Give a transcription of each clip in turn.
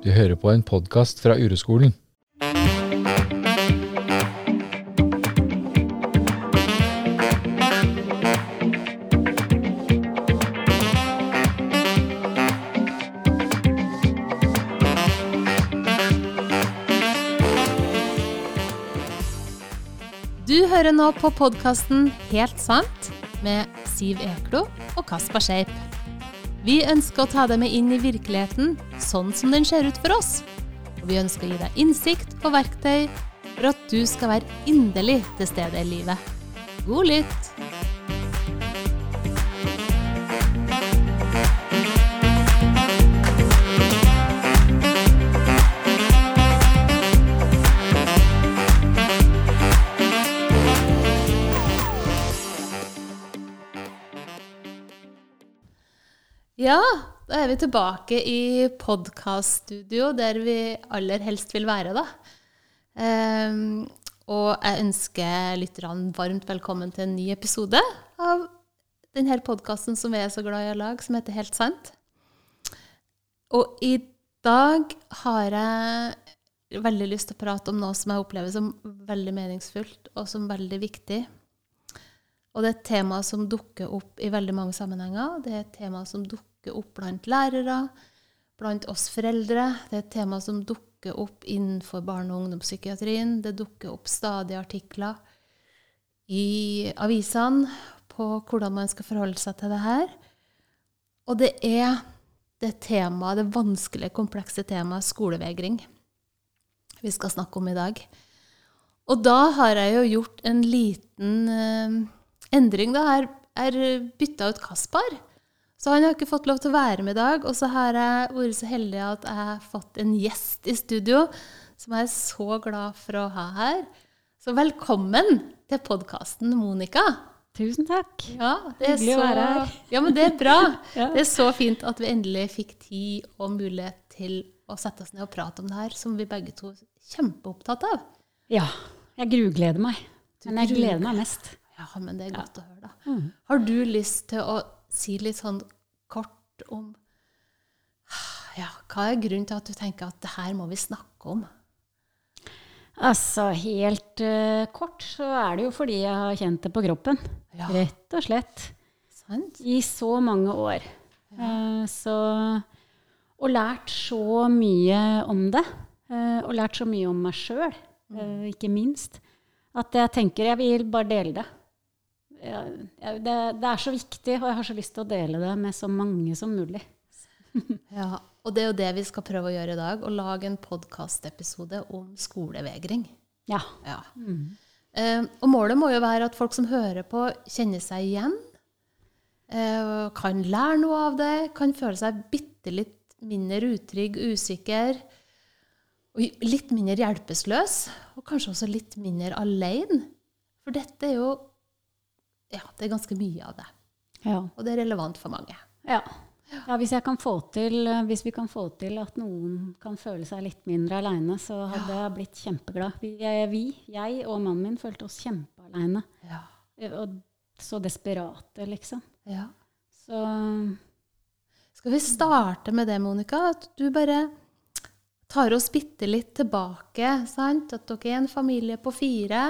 Du hører på en podkast fra Ureskolen. Du hører nå på podkasten Helt sant med Siv Eklo og Kaspar Scheip. Vi ønsker å ta deg med inn i virkeligheten sånn som den ser ut for oss. Og vi ønsker å gi deg innsikt og verktøy for at du skal være inderlig til stede i livet. God lytt! Ja, da er vi tilbake i podkaststudio, der vi aller helst vil være, da. Um, og jeg ønsker lytterne varmt velkommen til en ny episode av denne podkasten som vi er så glad i å lage, som heter Helt sant. Og i dag har jeg veldig lyst til å prate om noe som jeg opplever som veldig meningsfullt, og som veldig viktig. Og det er et tema som dukker opp i veldig mange sammenhenger. Det er et tema som dukker opp blant lærere, blant oss foreldre. Det er et tema som dukker opp innenfor barne- og ungdomspsykiatrien. Det dukker opp stadig artikler i avisene på hvordan man skal forholde seg til det her. Og det er det temaet, det vanskelige, komplekse temaet skolevegring vi skal snakke om i dag. Og da har jeg jo gjort en liten uh, endring. da. Jeg har bytta ut Kaspar. Så han har ikke fått lov til å være med i dag. Og så har jeg vært så heldig at jeg har fått en gjest i studio som jeg er så glad for å ha her. Så velkommen til podkasten, Monica. Tusen takk. Ja, det er Hyggelig å være her. Ja, men det er bra. Ja. Det er så fint at vi endelig fikk tid og mulighet til å sette oss ned og prate om det her, som vi begge to er kjempeopptatt av. Ja, jeg grugleder meg. Men jeg gleder meg mest. Ja, men det er godt å høre, da. Mm. Har du lyst til å si litt sånn kort om ja, Hva er grunnen til at du tenker at det her må vi snakke om? Altså, helt uh, kort så er det jo fordi jeg har kjent det på kroppen. Ja. Rett og slett. Sant? I så mange år. Eh, så Og lært så mye om det. Uh, og lært så mye om meg sjøl, ikke minst. At jeg tenker jeg vil bare dele det. Jeg, det. Det er så viktig, og jeg har så lyst til å dele det med så mange som mulig. Ja, og det er jo det vi skal prøve å gjøre i dag. Å lage en podkastepisode om skolevegring. Ja. Ja. Eh, og målet må jo være at folk som hører på, kjenner seg igjen. Eh, kan lære noe av det. Kan føle seg bitte litt mindre utrygg, usikker. Og litt mindre hjelpeløs. Og kanskje også litt mindre alene. For dette er jo Ja, det er ganske mye av det. ja. Og det er relevant for mange. Ja. ja hvis, jeg kan få til, eh, hvis vi kan få til at noen kan føle seg litt mindre aleine, så hadde jeg blitt kjempeglad. Vi, jeg, vi, jeg og mannen min, følte oss kjempealeine. Ja. Og så desperate, liksom. ja. Så Skal vi starte med det, Monica? At du bare tar oss bitte litt tilbake. sant? At dere er en familie på fire.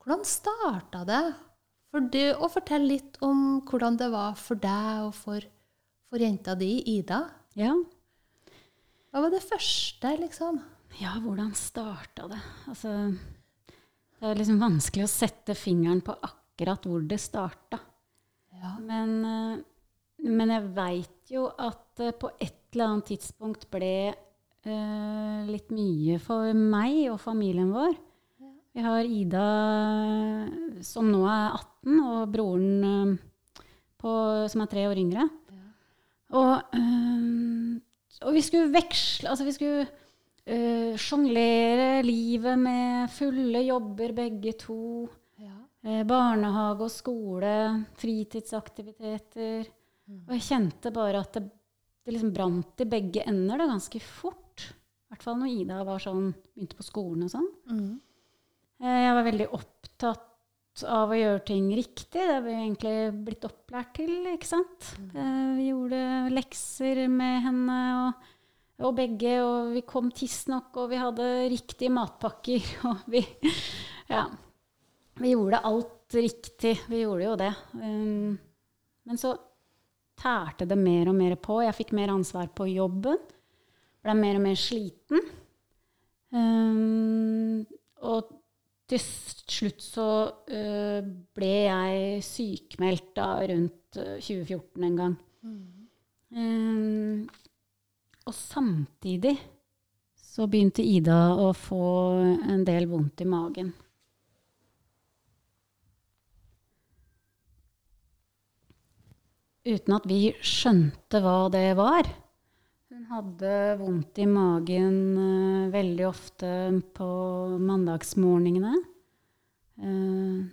Hvordan starta det? For du, og fortell litt om hvordan det var for deg og for, for jenta di, Ida. ja. Hva var det første, liksom? Ja, hvordan starta det? Altså Det er liksom vanskelig å sette fingeren på akkurat hvor det starta. Ja. Men, eh, men jeg veit jo at på et eller annet tidspunkt ble uh, litt mye for meg og familien vår. Vi har Ida som nå er 18, og broren eh, på, som er tre år yngre. Og, øh, og vi skulle veksle Altså, vi skulle øh, sjonglere livet med fulle jobber, begge to. Ja. Eh, barnehage og skole, fritidsaktiviteter. Og jeg kjente bare at det, det liksom brant i begge ender da, ganske fort. I hvert fall når Ida var sånn, begynte på skolen og sånn. Mm. Eh, jeg var veldig opptatt av å gjøre ting riktig. Det har vi egentlig blitt opplært til, ikke sant. Eh, vi gjorde lekser med henne og Og begge, og vi kom tidsnok, og vi hadde riktige matpakker, og vi Ja. Vi gjorde alt riktig. Vi gjorde jo det. Um, men så tærte det mer og mer på. Jeg fikk mer ansvar på jobben. Ble mer og mer sliten. Um, og til slutt så uh, ble jeg sykmeldt da rundt uh, 2014 en gang. Um, og samtidig så begynte Ida å få en del vondt i magen. Uten at vi skjønte hva det var. Hun hadde vondt i magen uh, veldig ofte på mandagsmorgenene. Uh,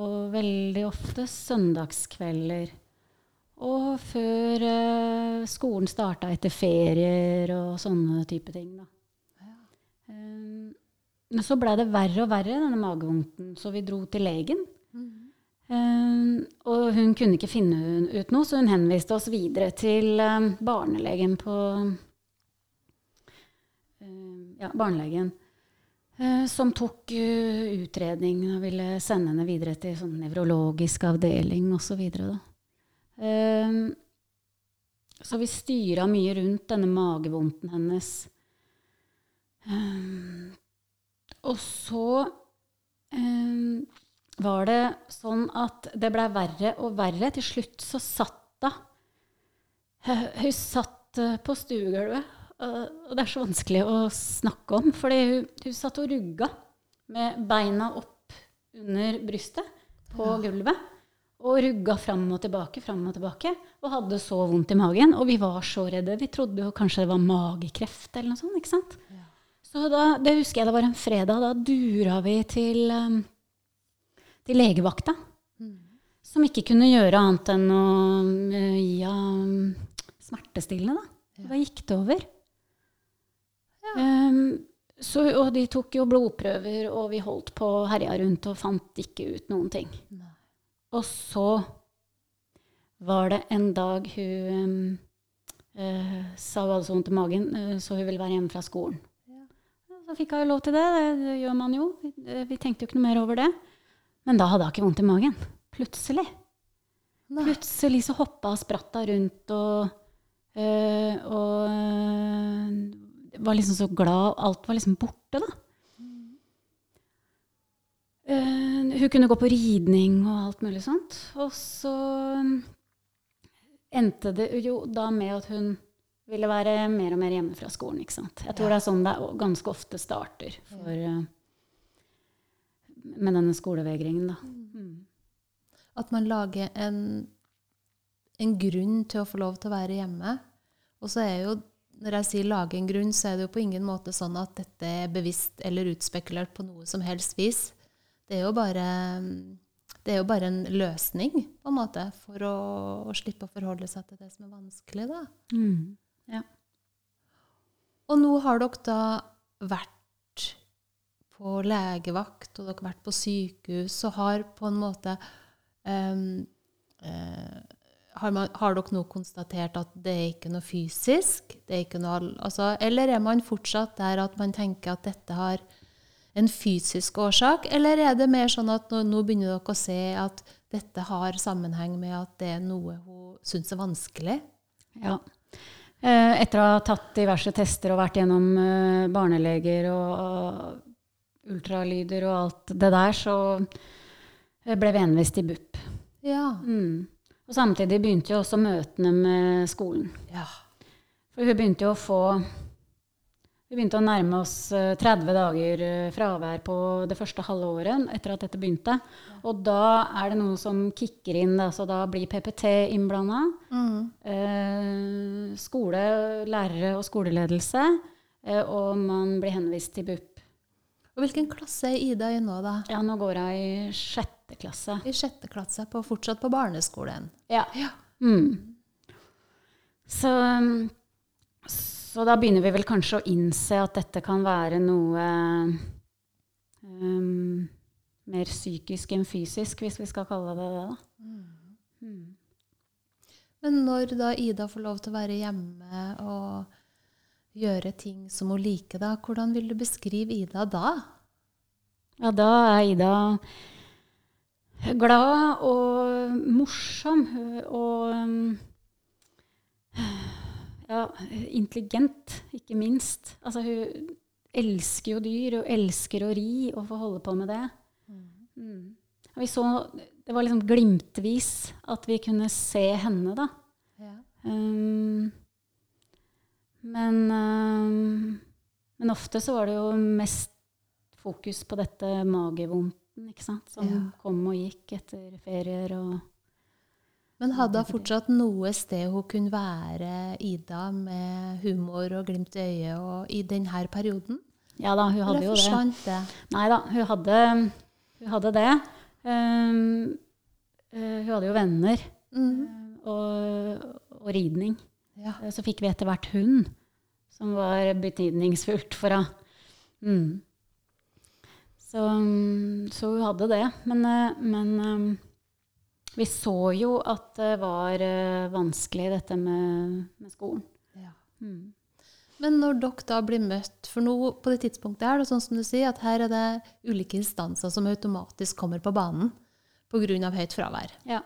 og veldig ofte søndagskvelder. Og før uh, skolen starta etter ferier og sånne type ting. Da. Men så blei det verre og verre, denne magevondten, så vi dro til legen. Um, og hun kunne ikke finne ut noe, så hun henviste oss videre til um, barnelegen på um, Ja, barnelegen. Som tok utredning og ville sende henne videre til sånn nevrologisk avdeling osv. Så, um, så vi styra mye rundt denne magevondten hennes. og så var det sånn at det blei verre og verre. Til slutt så satt hun Hun satt på stuegulvet. Og det er så vanskelig å snakke om, fordi hun, hun satt og rugga med beina opp under brystet på ja. gulvet. Og rugga fram og tilbake, fram og tilbake. Og hadde så vondt i magen. Og vi var så redde. Vi trodde jo kanskje det var magekreft eller noe sånt. ikke sant? Ja. Så da, det husker jeg det var en fredag. Da dura vi til um, til legevakta. Mm. Som ikke kunne gjøre annet enn å uh, gi ja, smertestillende. Da. da gikk det over. Ja. Um, så, og de tok jo blodprøver, og vi holdt på og herja rundt og fant ikke ut noen ting. Nei. Og så var det en dag hun um, uh, sa hun hadde så vondt i magen, uh, så hun ville være hjemme fra skolen. Ja. Så fikk hun lov til det. Det, det gjør man jo. Vi, vi, tenkte jo ikke noe mer over det. Men da hadde hun ikke vondt i magen. Plutselig. Nei. Plutselig så hoppa og spratta rundt og, øh, og øh, var liksom så glad. Alt var liksom borte, da. Uh, hun kunne gå på ridning og alt mulig sånt. Og så endte det jo da med at hun ville være mer og mer hjemme fra skolen. ikke sant? Jeg tror det er sånn det ganske ofte starter for uh, med denne skolevegringen, da. Mm. At man lager en, en, grunn til å få lov til å være hjemme. Og så er jo, når jeg sier lage en grunn, så er det jo på ingen måte sånn at dette er bevisst eller utspekulert på noe som helst vis. Det er jo bare, det er jo bare en løsning, på en måte, for å, å, slippe å forholde seg til det som er vanskelig, da. Mm. Ja. Og nå har dere da vært på legevakt, og dere har vært på sykehus, så har på en måte um, uh, har, man, har, dere nå konstatert at det er ikke noe fysisk? Ikke noe, altså, eller er man fortsatt der at man tenker at dette har en fysisk årsak? Eller er det mer sånn at nå, nå begynner dere å se at dette har sammenheng med at det er noe hun syns er vanskelig? Ja. Eh, etter å ha tatt diverse tester og vært gjennom eh, barneleger og ultralyder og alt det der, så ble vi henvist til BUP. Ja. Mm. Og samtidig begynte jo også møtene med skolen. Ja. For hun begynte jo å få Vi begynte å nærme oss 30 eh, dager eh, fravær på det første halve året etter at dette begynte. Og da er det noe som kicker inn. Da, så da blir PPT innblanda. Mm. Eh, skole, lærere og skoleledelse. Eh, og man blir henvist til BUP. Og Hvilken klasse er Ida i nå, da? Ja, Nå går hun i sjette klasse. I sjette klasse, på, fortsatt på barneskolen. Ja. ja. Mm. Så, så, da begynner vi vel kanskje å innse at dette kan være noe um, mer psykisk enn fysisk, hvis vi skal kalle det det. da. Mm. Mm. Men når da Ida får lov til å være hjemme og gjøre ting som hun liker, da. Hvordan vil du beskrive Ida da? Ja, da er Ida glad og morsom og ja, intelligent, ikke minst. Altså, hun elsker jo dyr, og elsker å ri og få holde på med det. Mm. Vi så, det var liksom glimtvis at vi kunne se henne, da. Ja. Um, men, um, men ofte så var det jo mest fokus på dette magevondten, ikke sant, som Ja. kom og gikk etter ferier og Men hadde hun fortsatt noe sted hun kunne være Ida med humor og glimt i øyet og i denne perioden? Ja da, hun hadde Eller jo det. forsvant det? Nei da, hun hadde, hun hadde det. Um, uh, hun hadde jo venner mm. uh, og, og ridning. Ja. Eh, Så fikk vi etter hvert hund, som var betydningsfullt for henne. Mm. Så, mm, så hun hadde det. Men, eh, men um, vi så jo at det var eh, vanskelig, dette med, med skolen. Ja. Mm. Men når dere da blir møtt For nå på det tidspunktet er det sånn som du sier, at her er det ulike instanser som automatisk kommer på banen pga. høyt fravær. Ja.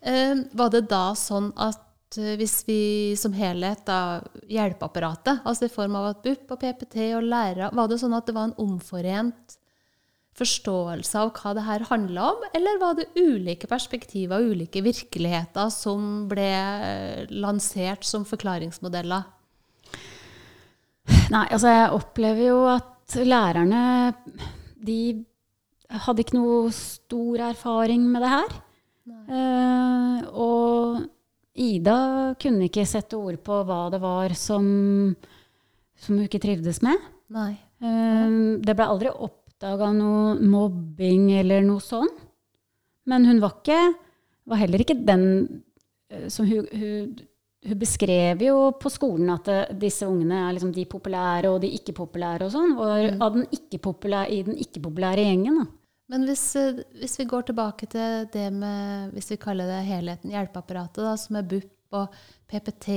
Eh, var det da sånn at eh, hvis vi som helhet, da, hjelpeapparatet, altså i form av at BUP og PPT og lærere, var det sånn at det var en omforent forståelse av hva det her handla om, eller var det ulike perspektiver og ulike virkeligheter som ble eh, lansert som forklaringsmodeller? Nei, altså jeg opplever jo at lærerne de hadde ikke noe stor erfaring med det her. Uh, og Ida kunne ikke sette ord på hva det var som, som hun ikke trivdes med. Nei. Um, det ble aldri oppdaga noe mobbing eller noe sånn. Men hun var, ikke, var heller ikke den eh, som hun, hun, hun beskrev jo på skolen at det, disse ungene er liksom de populære og de ikke-populære og sånn. Og av den ikke-populære, i den ikke-populære gjengen. Da. Men hvis, eh, hvis vi går tilbake til det med, hvis vi kaller det helheten, hjelpeapparatet, da, som er BUP og PPT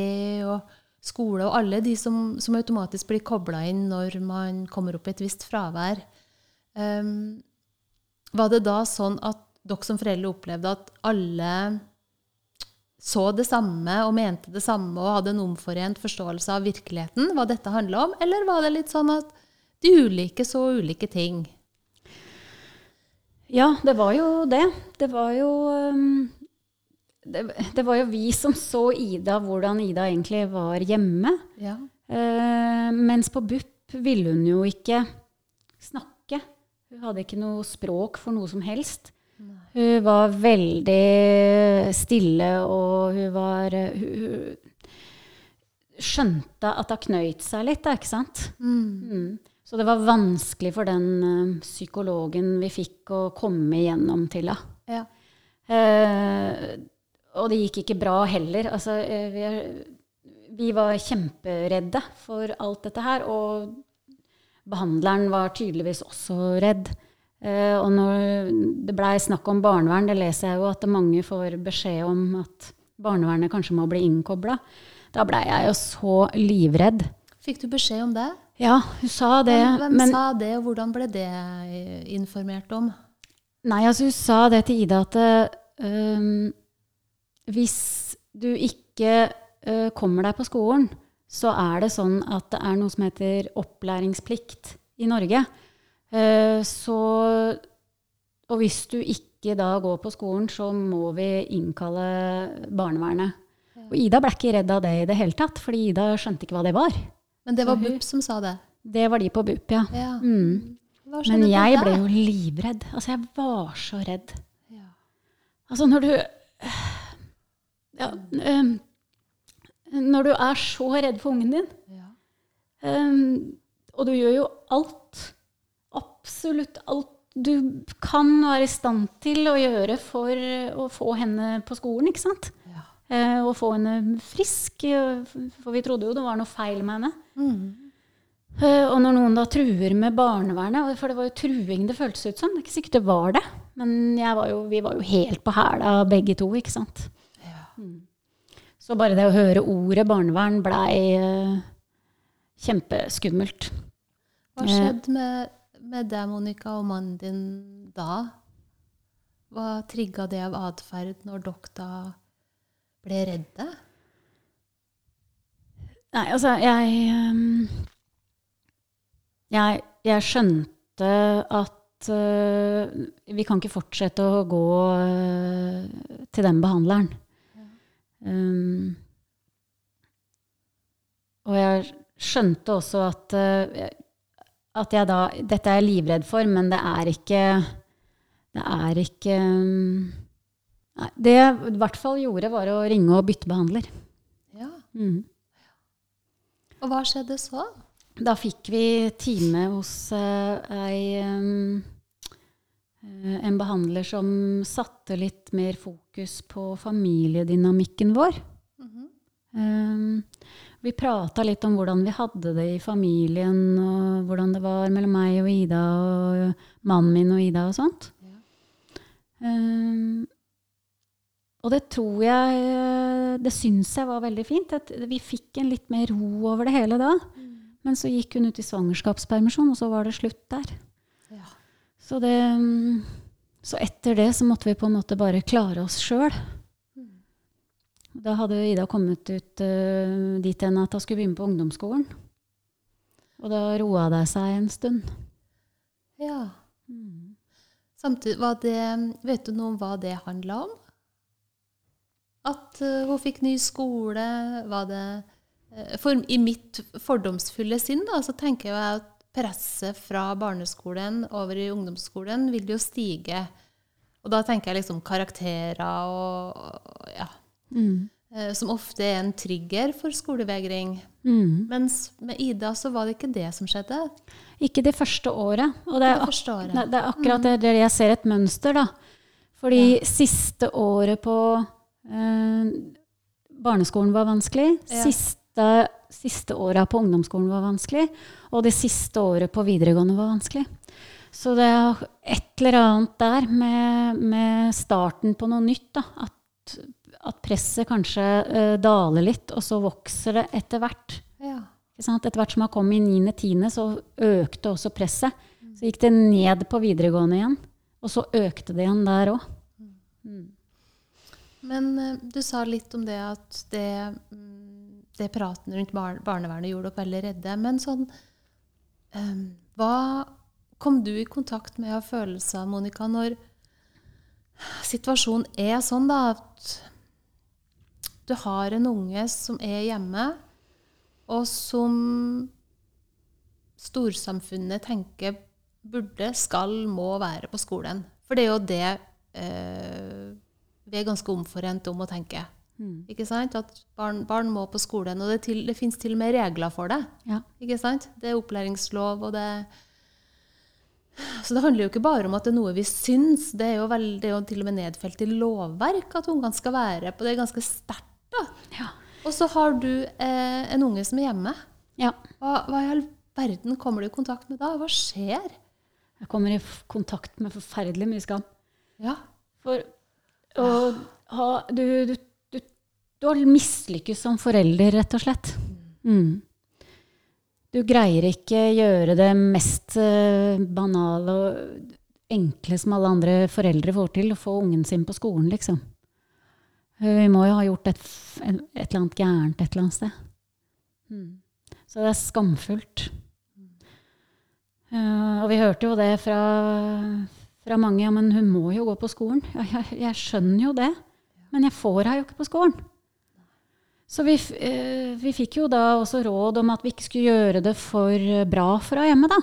og skole og alle de som, som automatisk blir kobla inn når man kommer opp i et visst fravær, um, var det da sånn at dere som foreldre opplevde at alle så det samme og mente det samme og hadde en omforent forståelse av virkeligheten, hva dette handla om, eller var det litt sånn at de ulike så ulike ting? Ja, det var jo det. Det var jo um, det, det var jo vi som så Ida, hvordan Ida egentlig var hjemme. Ja. Eh, mens på BUP ville hun jo ikke snakke. Hun hadde ikke noe språk for noe som helst. Hun var veldig stille, og hun var Hun, hun skjønte at det knøyt seg litt, da, ikke sant? Mm. Så det var vanskelig for den eh, psykologen vi fikk å komme igjennom til henne. Ja. Eh, og det gikk ikke bra heller. Altså, eh, vi, vi var kjemperedde for alt dette her, og behandleren var tydeligvis også redd. Eh, og når det blei snakk om barnevern, det leser jeg jo at mange får beskjed om at barnevernet kanskje må bli innkobla. Da blei jeg jo så livredd. Fikk du beskjed om det? Ja, hun sa det. Hvem, hvem men, sa det, og hvordan ble det eh, informert om? Nei, altså hun sa det til Ida at øh, hvis du ikke øh, kommer deg på skolen, så er det sånn at det er noe som heter opplæringsplikt i Norge. Uh, så Og hvis du ikke da går på skolen, så må vi innkalle barnevernet. Og Ida ble ikke redd av det i det hele tatt, fordi Ida skjønte ikke hva det var. Men det var BUP som sa det? Det var de på BUP, ja. Ja. Mm. Men jeg ble jo livredd. Altså, jeg var så redd. Ja. Altså, når du ja, um, Når du er så redd for ungen din, Ja. um, og du gjør jo alt, absolutt alt du kan være i stand til å gjøre for å få henne på skolen, ikke sant? Ja. Eh, og få henne frisk, eh, for vi trodde jo det var noe feil med henne. Mm. Eh, Og når noen da truer med barnevernet, for det var jo truing det føltes ut som, det er ikke sikkert det var det, men jeg var jo, vi var jo helt på hæla begge to, ikke sant. Ja. Så bare det å høre ordet barnevern blei eh, kjempeskummelt. Hva skjedde med, med deg, Monica, og mannen din da? Hva trigga det av atferd når dere da ble redde? Nei, altså, jeg ehm, Jeg, jeg skjønte at eh, vi kan ikke fortsette å gå eh, til den behandleren. Um, og jeg skjønte også at, eh, at jeg da Dette er jeg livredd for, men det er ikke Det er ikke um, Nei, det jeg i hvert fall gjorde, var å ringe og bytte behandler. Ja. Mm. Og hva skjedde så? Da fikk vi time hos uh, ei, um, en behandler som satte litt mer fokus på familiedynamikken vår. Um, vi prata litt om hvordan vi hadde det i familien, og hvordan det var mellom meg og Ida og mannen min og Ida og sånt. Um, og det tror jeg Det syns jeg var veldig fint. At vi fikk en litt mer ro over det hele da. Men så gikk hun ut i svangerskapspermisjon, og så var det slutt der. Ja. Så, det, mm, så etter det så måtte vi på en måte bare klare oss sjøl. Da hadde Ida kommet ut uh, dit hen at hun skulle begynne på ungdomsskolen. Og da roa det seg en stund. ja. Samtidig, var det, vet du noe om hva det handla om? At eh, hun fikk ny skole? Var det eh, For i mitt fordomsfulle sinn da, så tenker jeg at presset fra barneskolen over i ungdomsskolen vil jo stige. Og da tenker jeg liksom karakterer og og ja, Mm. Som ofte er en trigger for skolevegring. Mm. Mens med Ida så var det ikke det som skjedde. Ikke det første året. Og det er, Det første året. det, det er akkurat det, det jeg ser et mønster, da. Fordi siste året på eh, barneskolen var vanskelig. Ja. Siste, siste året på ungdomsskolen var vanskelig. Og det siste året på videregående var vanskelig. Så det er et eller annet der med, med starten på noe nytt. Da. At, at presset kanskje uh, daler litt, og så vokser det etter hvert. Ja. Etter hvert som man kom i 9.-10., så økte også presset. Så gikk det ned på videregående igjen. Og så økte det igjen der òg. Men eh, du sa litt om det at det, mm, det praten rundt bar barnevernet gjorde dere veldig redde. Men sånn eh, Hva kom du i kontakt med av følelser, Monica, når situasjonen er sånn da at du har en unge som er hjemme, og som storsamfunnet tenker burde, skal, må være på skolen. For det er jo det eh, vi er ganske omforent om å tenke. Ikke sant? At barn, barn må på skolen. Og det, til, det fins til og med regler for det. Ja. Ikke sant? Det er opplæringslov, og det Så det handler jo ikke bare om at det er noe vi syns. Det er jo, vel, det er jo til og med nedfelt i lovverk at ungene skal være på. Det er ganske sterkt, da. Ja. Og så har du eh, en unge som er hjemme. ja. Hva, hva i all verden kommer du i kontakt med da? Hva skjer? Jeg kommer i kontakt med forferdelig mye skam. Ja. For å ha Du, du, du, du har mislykkes som forelder, rett og slett. Mm. Du greier ikke gjøre det mest eh, banale og enkle som alle andre foreldre får til, å få ungen sin på skolen, liksom. Eh, Vi må jo ha gjort et, et eller annet gærent et eller annet sted. Mm. Så det er skamfullt. Uh, og vi hørte jo det fra, fra mange, ja, men hun må jo gå på skolen. Ja, jeg, jeg skjønner jo det, men jeg får henne jo ikke på skolen. Så vi, eh, vi fikk jo da også råd om at vi ikke skulle gjøre det for eh, bra for henne hjemme, da.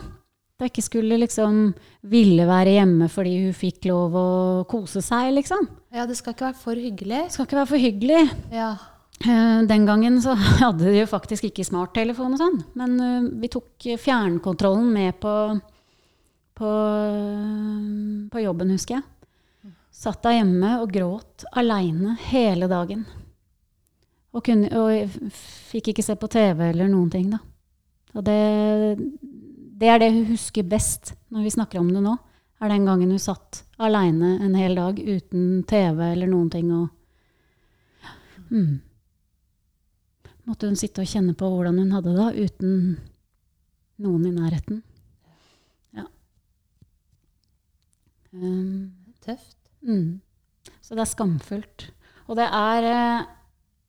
At jeg ikke skulle liksom ville være hjemme fordi hun fikk lov å kose seg, liksom. ja, det skal ikke være for hyggelig. Det skal ikke være for hyggelig. Ja. Eh, Den gangen så hadde de jo faktisk ikke smarttelefon og sånn, men eh, vi tok fjernkontrollen med på, på, på jobben, husker jeg. Satt da hjemme og gråt aleine hele dagen. Og, kunne, og fikk ikke se på TV eller noen ting, da. Og det, det er det hun husker best når vi snakker om det nå. Er den gangen hun satt aleine en hel dag uten TV eller noen ting. og Mm. Måtte hun sitte og kjenne på hvordan hun hadde det da, uten noen i nærheten. Ja. Um, Tøft. mm. Så det er skamfullt. Og det er eh,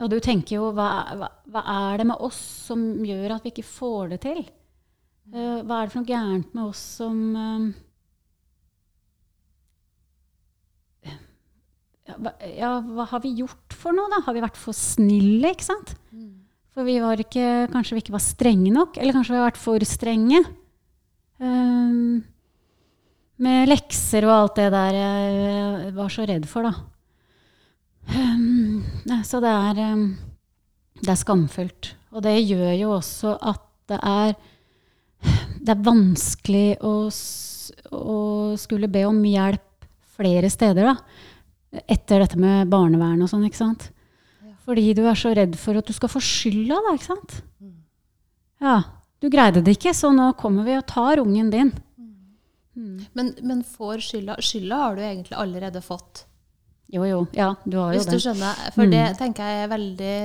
Og du tenker jo hva, hva, hva er det med oss som gjør at vi ikke får det til? Eh, hva er det for noe gærent med oss som eh, ja, hva, ja, hva har vi gjort for noe, da? Har vi vært for snille, ikke sant? For vi var ikke, kanskje vi ikke var strenge nok, eller kanskje vi har vært for strenge. Um, med lekser og alt det der jeg var så redd for, da. Um, så det er, um, det er skamfullt. Og det gjør jo også at det er, det er vanskelig å, å skulle be om hjelp flere steder, da. Etter dette med barnevern og sånn, ikke sant. Fordi du er så redd for at du skal få skylda, da, ikke sant. Ja, du greide det ikke, så nå kommer vi og tar ungen din. Mm. Men, men får skylda Skylda har du egentlig allerede fått. Jo, jo. Ja, du har jo Hvis du skjønner. For Mm. det tenker jeg er veldig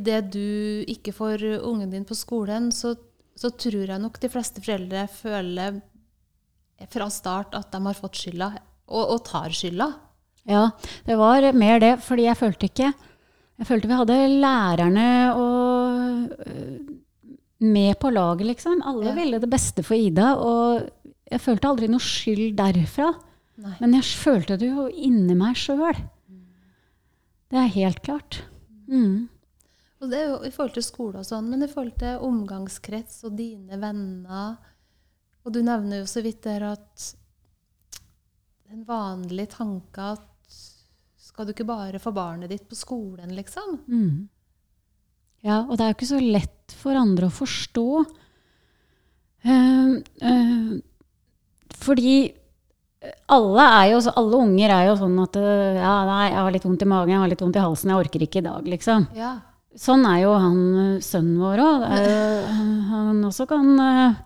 Idet du ikke får ungen din på skolen, så, så tror jeg nok de fleste foreldre føler fra start at de har fått skylda, og, og tar skylda. Ja, det var mer det, fordi jeg følte ikke Jeg følte vi hadde lærerne og, øh, med på laget, liksom. Alle Ja. ville det beste for Ida, og jeg følte aldri noe skyld derfra. Nei. Men jeg følte det jo inni meg sjøl. Det er helt klart. Mm. Og det er jo i forhold til skole og sånn, men i forhold til omgangskrets og dine venner Og du nevner jo så vidt der at en vanlig tanke at skal du ikke bare få barnet ditt på skolen, liksom? Mm. Ja, og det er jo ikke så lett for andre å forstå. Uh, eh, fordi alle, er jo, alle unger er jo sånn at eh, ja, nei, jeg har litt vondt i magen, jeg har litt vondt i halsen, jeg orker ikke i dag, liksom. Ja. Sånn er jo han eh, sønnen vår òg. Han også kan eh,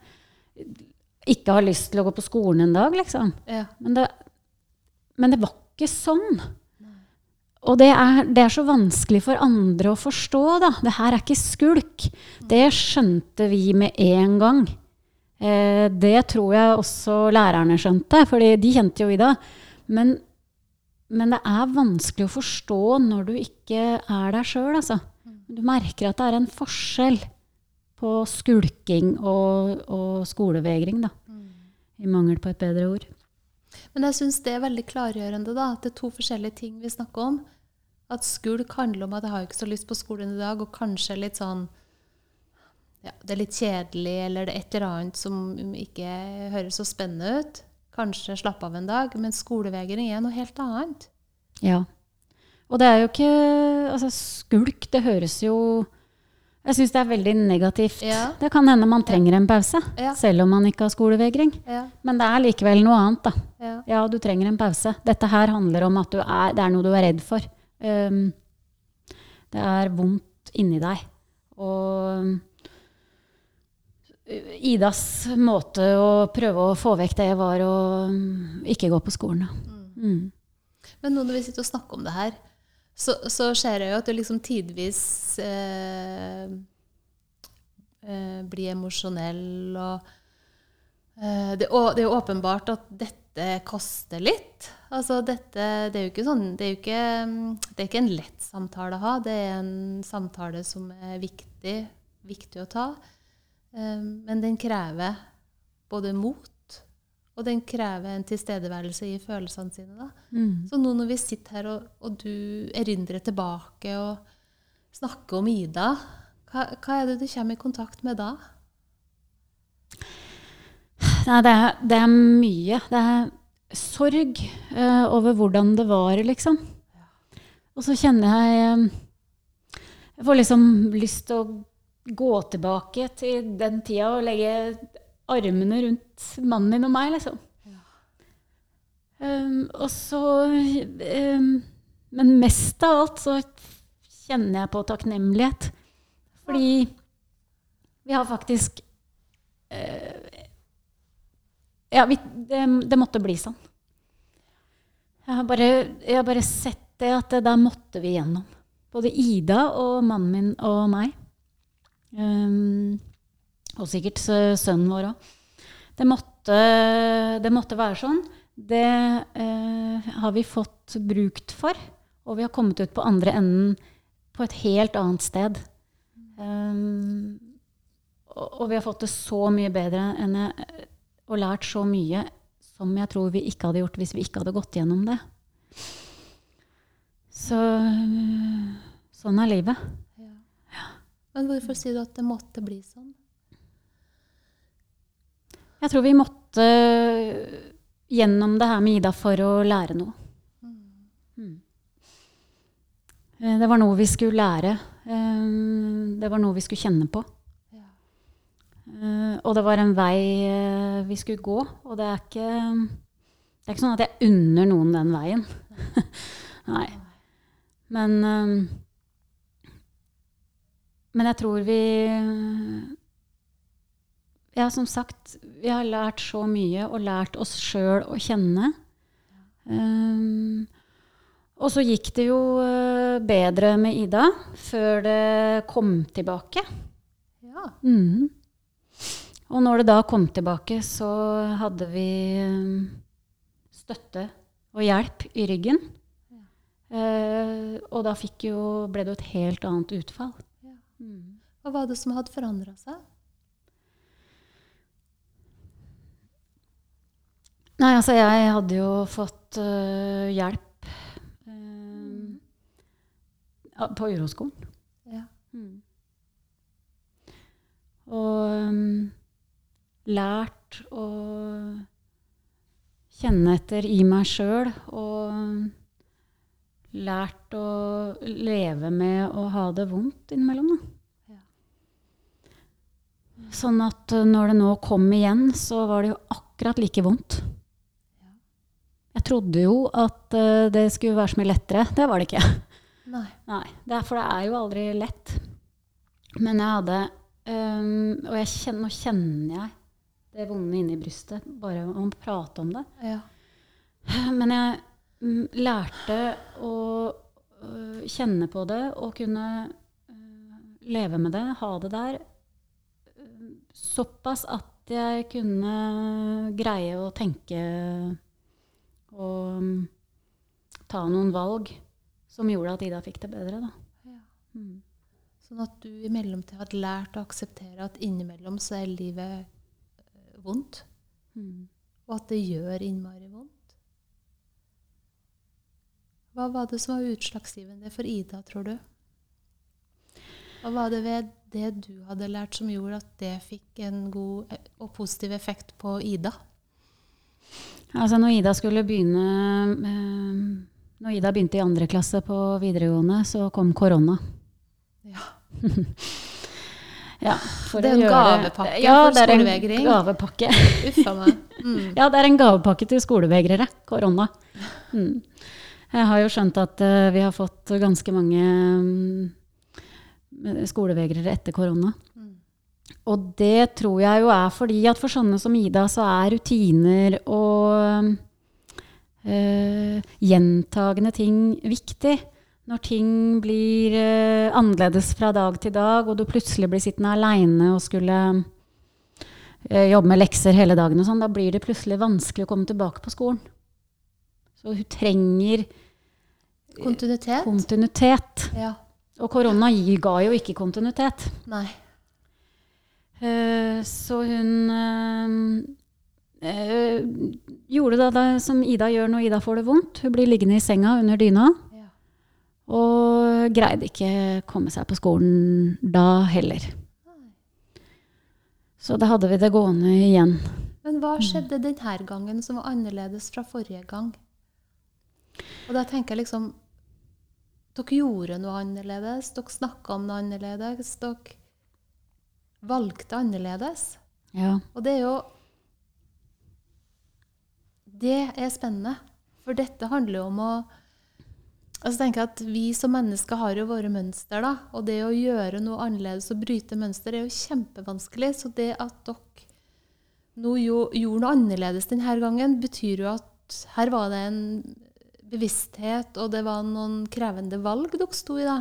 ikke ha lyst til å gå på skolen en dag, liksom. ja. Men det, men det var ikke sånn. Og det er, det er så vanskelig for andre å forstå, da. Det her er ikke skulk. Det skjønte vi med en gang. Eh, det tror jeg også lærerne skjønte, for de kjente jo Ida. Men, men det er vanskelig å forstå når du ikke er der sjøl, altså. Du merker at det er en forskjell på skulking og, og skolevegring, da. I mangel på et bedre ord. Men jeg syns det er veldig klargjørende, da, at det er to forskjellige ting vi snakker om. At skulk handler om at jeg har ikke så lyst på skolen i dag, og kanskje litt sånn ja, Det er litt kjedelig, eller det er et eller annet som ikke høres så spennende ut. Kanskje slappe av en dag. Men skolevegring er noe helt annet. Ja. Og det er jo ikke Altså, skulk, det høres jo Jeg syns det er veldig negativt. Ja. Det kan hende man trenger en pause, Ja. selv om man ikke har skolevegring. Ja, Men det er likevel noe annet, da. ja. Ja, du trenger en pause. Dette her handler om at du er, det er noe du er redd for. Um, det er vondt inni deg. Og Idas måte å prøve å få vekk det, var å um, ikke gå på skolen. da. Mm. Men nå når vi sitter og snakker om det her, så, så ser jeg jo at du liksom tidvis eh, eh, blir emosjonell, og eh, det, å- det er åpenbart at dette koster litt. Altså dette, det er jo ikke sånn, det er jo ikke, mm, det er ikke en lett samtale å ha. Det er en samtale som er viktig, viktig å ta. Eh, men den krever både mot, og den krever en tilstedeværelse i følelsene sine. Mm. Så nå når vi sitter her, og, og du erindrer tilbake og snakker om Ida, hva, hva er det du kommer i kontakt med da? Nei, det er, det er mye. Det er sorg uh, over hvordan det var, liksom. Og så kjenner jeg eh, Jeg får liksom lyst til å gå tilbake til den tida og legge armene rundt mannen min og meg, liksom. Um, og så um, Men mest av alt så kjenner jeg på takknemlighet. Fordi vi har faktisk uh, ja, vi, det, det måtte bli sånn. Jeg har, bare, jeg har bare sett det at det der måtte vi gjennom. Både Ida og mannen min og meg. Um, Og sikkert sønnen vår òg. Det, det måtte være sånn. Det eh, har vi fått brukt for, og vi har kommet ut på andre enden på et helt annet sted. Um, og, og vi har fått det så mye bedre jeg, og lært så mye som jeg tror vi ikke hadde gjort hvis vi ikke hadde gått gjennom det. Så sånn er livet. Men hvorfor sier du at det måtte bli sånn? Jeg tror vi måtte gjennom det her med Ida for å lære noe. Mm. Eh, Det var noe vi skulle lære. Eh, Det var noe vi skulle kjenne på. Ja. Eh, Og det var en vei vi skulle gå. Og det er ikke, det er ikke sånn at jeg unner noen den veien. Nei. Men, men jeg tror vi Ja, som sagt, vi har lært så mye og lært oss sjøl å kjenne. Um, og så gikk det jo eh, bedre med Ida før det kom tilbake. Ja. Mm. Og når det da kom tilbake, så hadde vi eh, støtte og hjelp i ryggen. Eh, og da jo, ble det jo et helt annet utfall. Mhm. Hva var det som hadde forandra seg? Nei, altså jeg hadde jo fått uh, hjelp ja, på uroskolen. Ja. Og um, lært å kjenne etter i meg sjøl. Og lært å leve med å ha det vondt innimellom. Da. Ja. Sånn at øh, når det nå kom igjen, så var det jo akkurat like vondt. Ja. Jeg trodde jo at øh, det skulle være så mye lettere. Det var det ikke. Nei. Nei, for det er jo aldri lett. Men jeg hadde um, Og jeg kjenner, nå kjenner jeg det vonde inni brystet bare om å prate om det. Ja. Men jeg lærte å øh, kjenne på det og kunne øh, leve med det, ha det der. øh, Såpass at jeg kunne greie å tenke og mm, ta noen valg som gjorde at Ida fikk det bedre. Da. ja. Mm. Sånn at du i mellomtida hadde lært å akseptere at innimellom så er livet vondt, Mm. og at det gjør innmari vondt. Hva var det som var utslagsgivende for Ida, tror du? Hva var det ved det du hadde lært som gjorde at det fikk en god eh, og positiv effekt på Ida? Altså når Ida skulle begynne eh, Når Ida begynte i andre klasse på videregående, så kom korona. Ja. Ja, Det er en gavepakke ja, for det er en. Gavepakke. Uffa meg. Mm. Ja, det er en gavepakke til skolevegrere. Korona. Mm. Jeg har jo skjønt at eh, vi har fått ganske mange mm, skolevegrere etter korona. Mm. Og det tror jeg jo er fordi at for sånne som Ida, så er rutiner og øh, gjentagende ting viktig. Når ting blir øh, annerledes fra dag til dag, og du plutselig blir sittende aleine og skulle øh, jobbe med lekser hele dagen, og sånn, da blir det plutselig vanskelig å komme tilbake på skolen. Så hun trenger Kontinuitet? kontinuitet. Ja. Og korona ga jo ikke kontinuitet. Nei. Uh, så hun uh, uh, gjorde da det som Ida gjør når Ida får det vondt. Hun blir liggende i senga under dyna Ja. og greide ikke komme seg på skolen da heller. Så da hadde vi det gående igjen. Men hva skjedde denne gangen som var annerledes fra forrige gang? Og da tenker jeg liksom Dere gjorde noe annerledes. Dere snakka om noe annerledes. Dere valgte annerledes. Ja. Og det er jo Det er spennende. For dette handler jo om å Altså tenker jeg at Vi som mennesker har jo våre mønster, da. Og det å gjøre noe annerledes og bryte mønster er jo kjempevanskelig. Så det at dere nå jo, gjorde noe annerledes denne gangen, betyr jo at her var det en bevissthet, og det var noen krevende valg dere sto i da.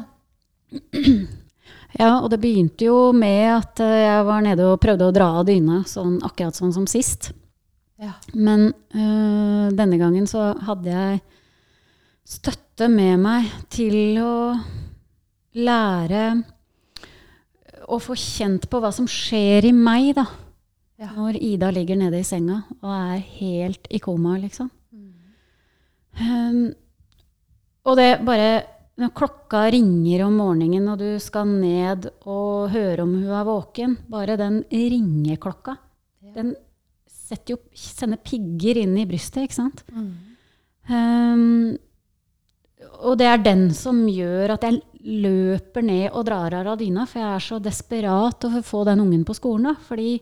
Ja, og det begynte jo med at eh, jeg var nede og prøvde å dra av dyna, sånn, akkurat sånn som sist. Ja. Men øh, denne gangen så hadde jeg støtte med meg til å lære å få kjent på hva som skjer i meg, da. Ja. Når Ida ligger nede i senga og er helt i koma, liksom. Um, og det bare Når klokka ringer om morgenen, og du skal ned og høre om hun er våken, bare den ringeklokka, den jo, sender pigger inn i brystet, ikke sant? Um, og det er den som gjør at jeg løper ned og drar av radina for jeg er så desperat å få den ungen på skolen. da, Fordi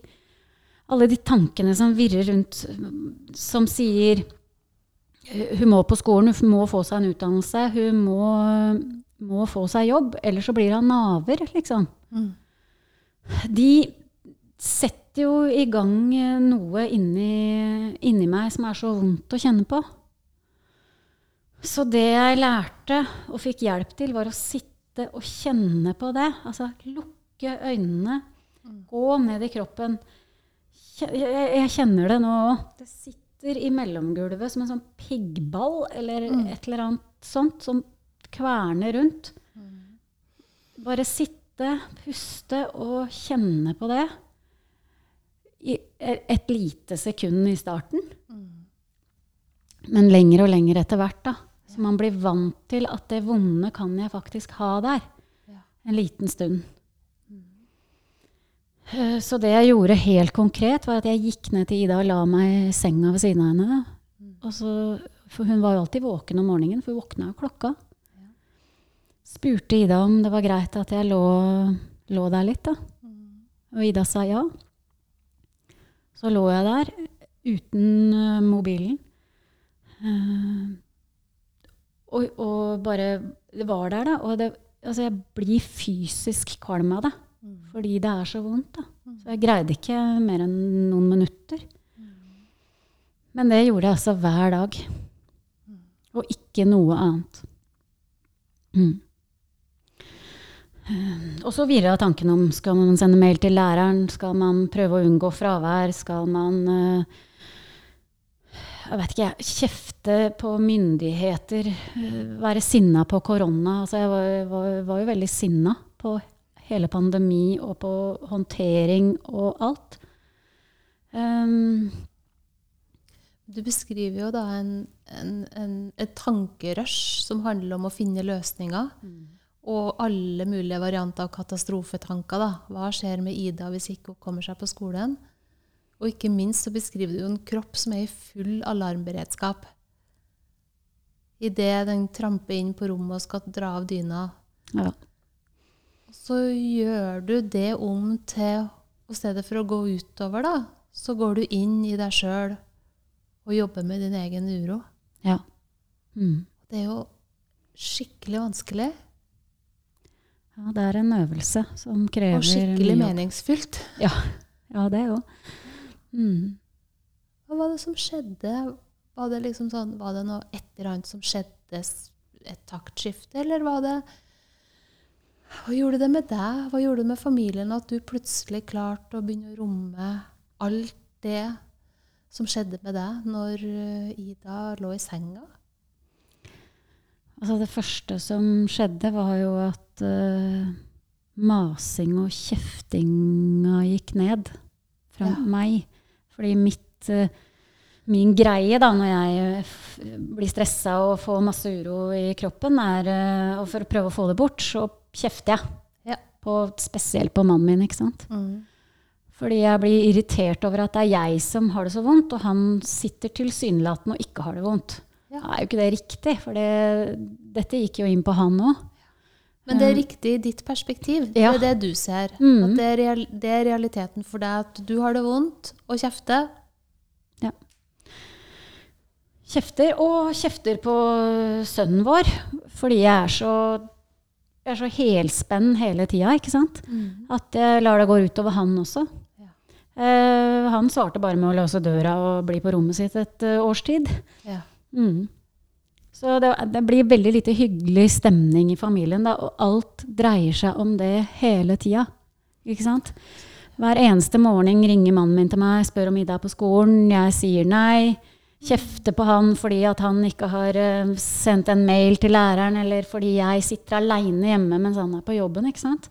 alle de tankene som virrer rundt, som sier hun må på skolen, hun må få seg en utdannelse, hun må, må få seg jobb, ellers så blir hun naver, liksom. Mm. De setter jo i gang eh, noe inni, inni meg som er så vondt å kjenne på. Så det jeg lærte og fikk hjelp til, var å sitte og kjenne på det. Altså lukke øynene, gå ned i kroppen. Jeg, Jeg, jeg kjenner det nå òg. Sitter i mellomgulvet som en sånn piggball eller et eller annet sånt som kverner rundt. Bare sitte, puste og kjenne på det i et lite sekund i starten. Men lenger og lenger etter hvert, da. Så man blir vant til at det vonde kan jeg faktisk ha der. Ja. En liten stund. Eh, Så det jeg gjorde helt konkret, var at jeg gikk ned til Ida og la meg i senga ved siden av henne. Og så, for hun var jo alltid våken om morgenen, for hun våkna jo klokka. Spurte Ida om det var greit at jeg lå, lå der litt, da. Og Ida sa ja. Så lå jeg der uten eh, mobilen. Eh, og, og bare Det var der, da. Og det, altså jeg blir fysisk kvalm av det. Fordi det er så vondt. da. Så jeg greide ikke mer enn noen minutter. Men det gjorde jeg altså hver dag. Og ikke noe annet. Mm. Eh, Og så virra tanken om skal man sende mail til læreren, skal man prøve å unngå fravær, skal man eh, jeg vet ikke, kjefte på myndigheter, eh, være sinna på korona. Altså jeg var, var, var jo veldig sinna på hele pandemi og på håndtering og alt. Um, Du beskriver jo da en, en, en, et tankerush som handler om å finne løsninger. Og alle mulige varianter av katastrofetanker. Da. Hva skjer med Ida hvis ikke hun kommer seg på skolen? Og ikke minst så beskriver du jo en kropp som er i full alarmberedskap. Idet den tramper inn på rommet og skal dra av dyna, ja. Så gjør du det om til I stedet for å gå utover, da, så går du inn i deg sjøl og jobber med din egen uro. ja. Mm. Det er jo skikkelig vanskelig Ja, det er en øvelse som krever og skikkelig mye meningsfylt. Ja, ja det òg. Mm. Hva var det som skjedde? Var det liksom sånn, var det noe et eller annet som skjedde, et taktskifte, eller var det Hva gjorde det med deg? Hva gjorde det med familien at du plutselig klarte å begynne å romme alt det som skjedde med deg når eh, Ida lå i senga? Altså det første som skjedde, var jo at uh, masing og kjeftinga gikk ned fra Ja. meg. Fordi mitt, uh, min greie da, når jeg blir stressa og får masse uro i kroppen, er uh, og for å prøve å få det bort, så kjefter jeg. Ja. På, spesielt på mannen min, ikke sant. Fordi jeg blir irritert over at det er jeg som har det så vondt, og han sitter tilsynelatende og ikke har det vondt. Ja. Da er jo ikke det riktig, for det, dette gikk jo inn på han òg. Men det er riktig i ditt perspektiv. Ja. Det er det du ser. Mm. At det er, real, det er realiteten for deg at du har det vondt og kjefter. Kjefter, og kjefter på sønnen vår, fordi jeg er så, jeg er så helspenn hele tida, ikke sant? At jeg lar det gå utover han også. Ja. Eh, han svarte bare med å låse døra og bli på rommet sitt et eh, års tid. Ja. Mm. Så det, det blir veldig lite hyggelig stemning i familien, da, og alt dreier seg om det hele tida. Ikke sant? Hver eneste morgen ringer mannen min til meg, spør om Ida er på skolen. Jeg sier nei. Kjefter på han fordi at han ikke har eh, sendt en mail til læreren, eller fordi jeg sitter aleine hjemme mens han er på jobben. ikke sant?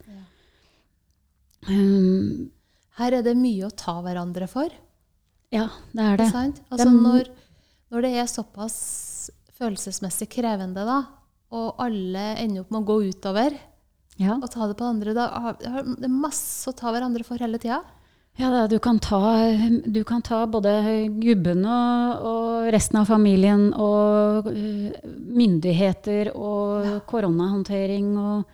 Um, Her er det mye å ta hverandre for. ja, det er det. Altså det når, når det er såpass følelsesmessig krevende, da, og alle ender opp med å gå utover Ja. og ta det på andre, da det er masse å ta hverandre for hele tida. Ja, da, du, kan ta, du kan ta både gubben og, og resten av familien og øh, myndigheter og koronahåndtering og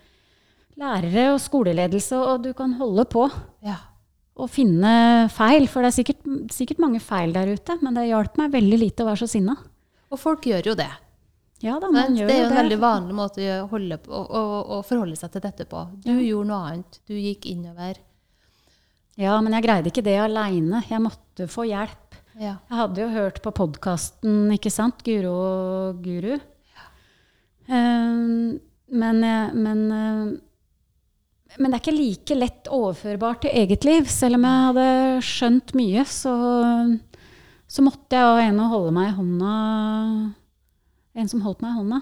lærere og skoleledelse, og du kan holde på Ja. og finne feil. For det er sikkert, sikkert mange feil der ute, men det hjalp meg veldig lite å være så sinna. Og folk gjør jo det. Ja da, man gjør Det er jo en det. veldig vanlig måte å, holde på, å, å, forholde seg til dette på. Du gjorde noe annet. Du gikk innover. Ja, men jeg greide ikke det aleine. Jeg måtte få hjelp. Ja. Jeg hadde jo hørt på podkasten, ikke sant? Guro og Guru. Ehm, men, jeg- men, eh, men det er ikke like lett overførbart til eget liv. Selv om jeg hadde skjønt mye, så, så måtte jeg ha en å holde meg i hånda. En som holdt meg i hånda.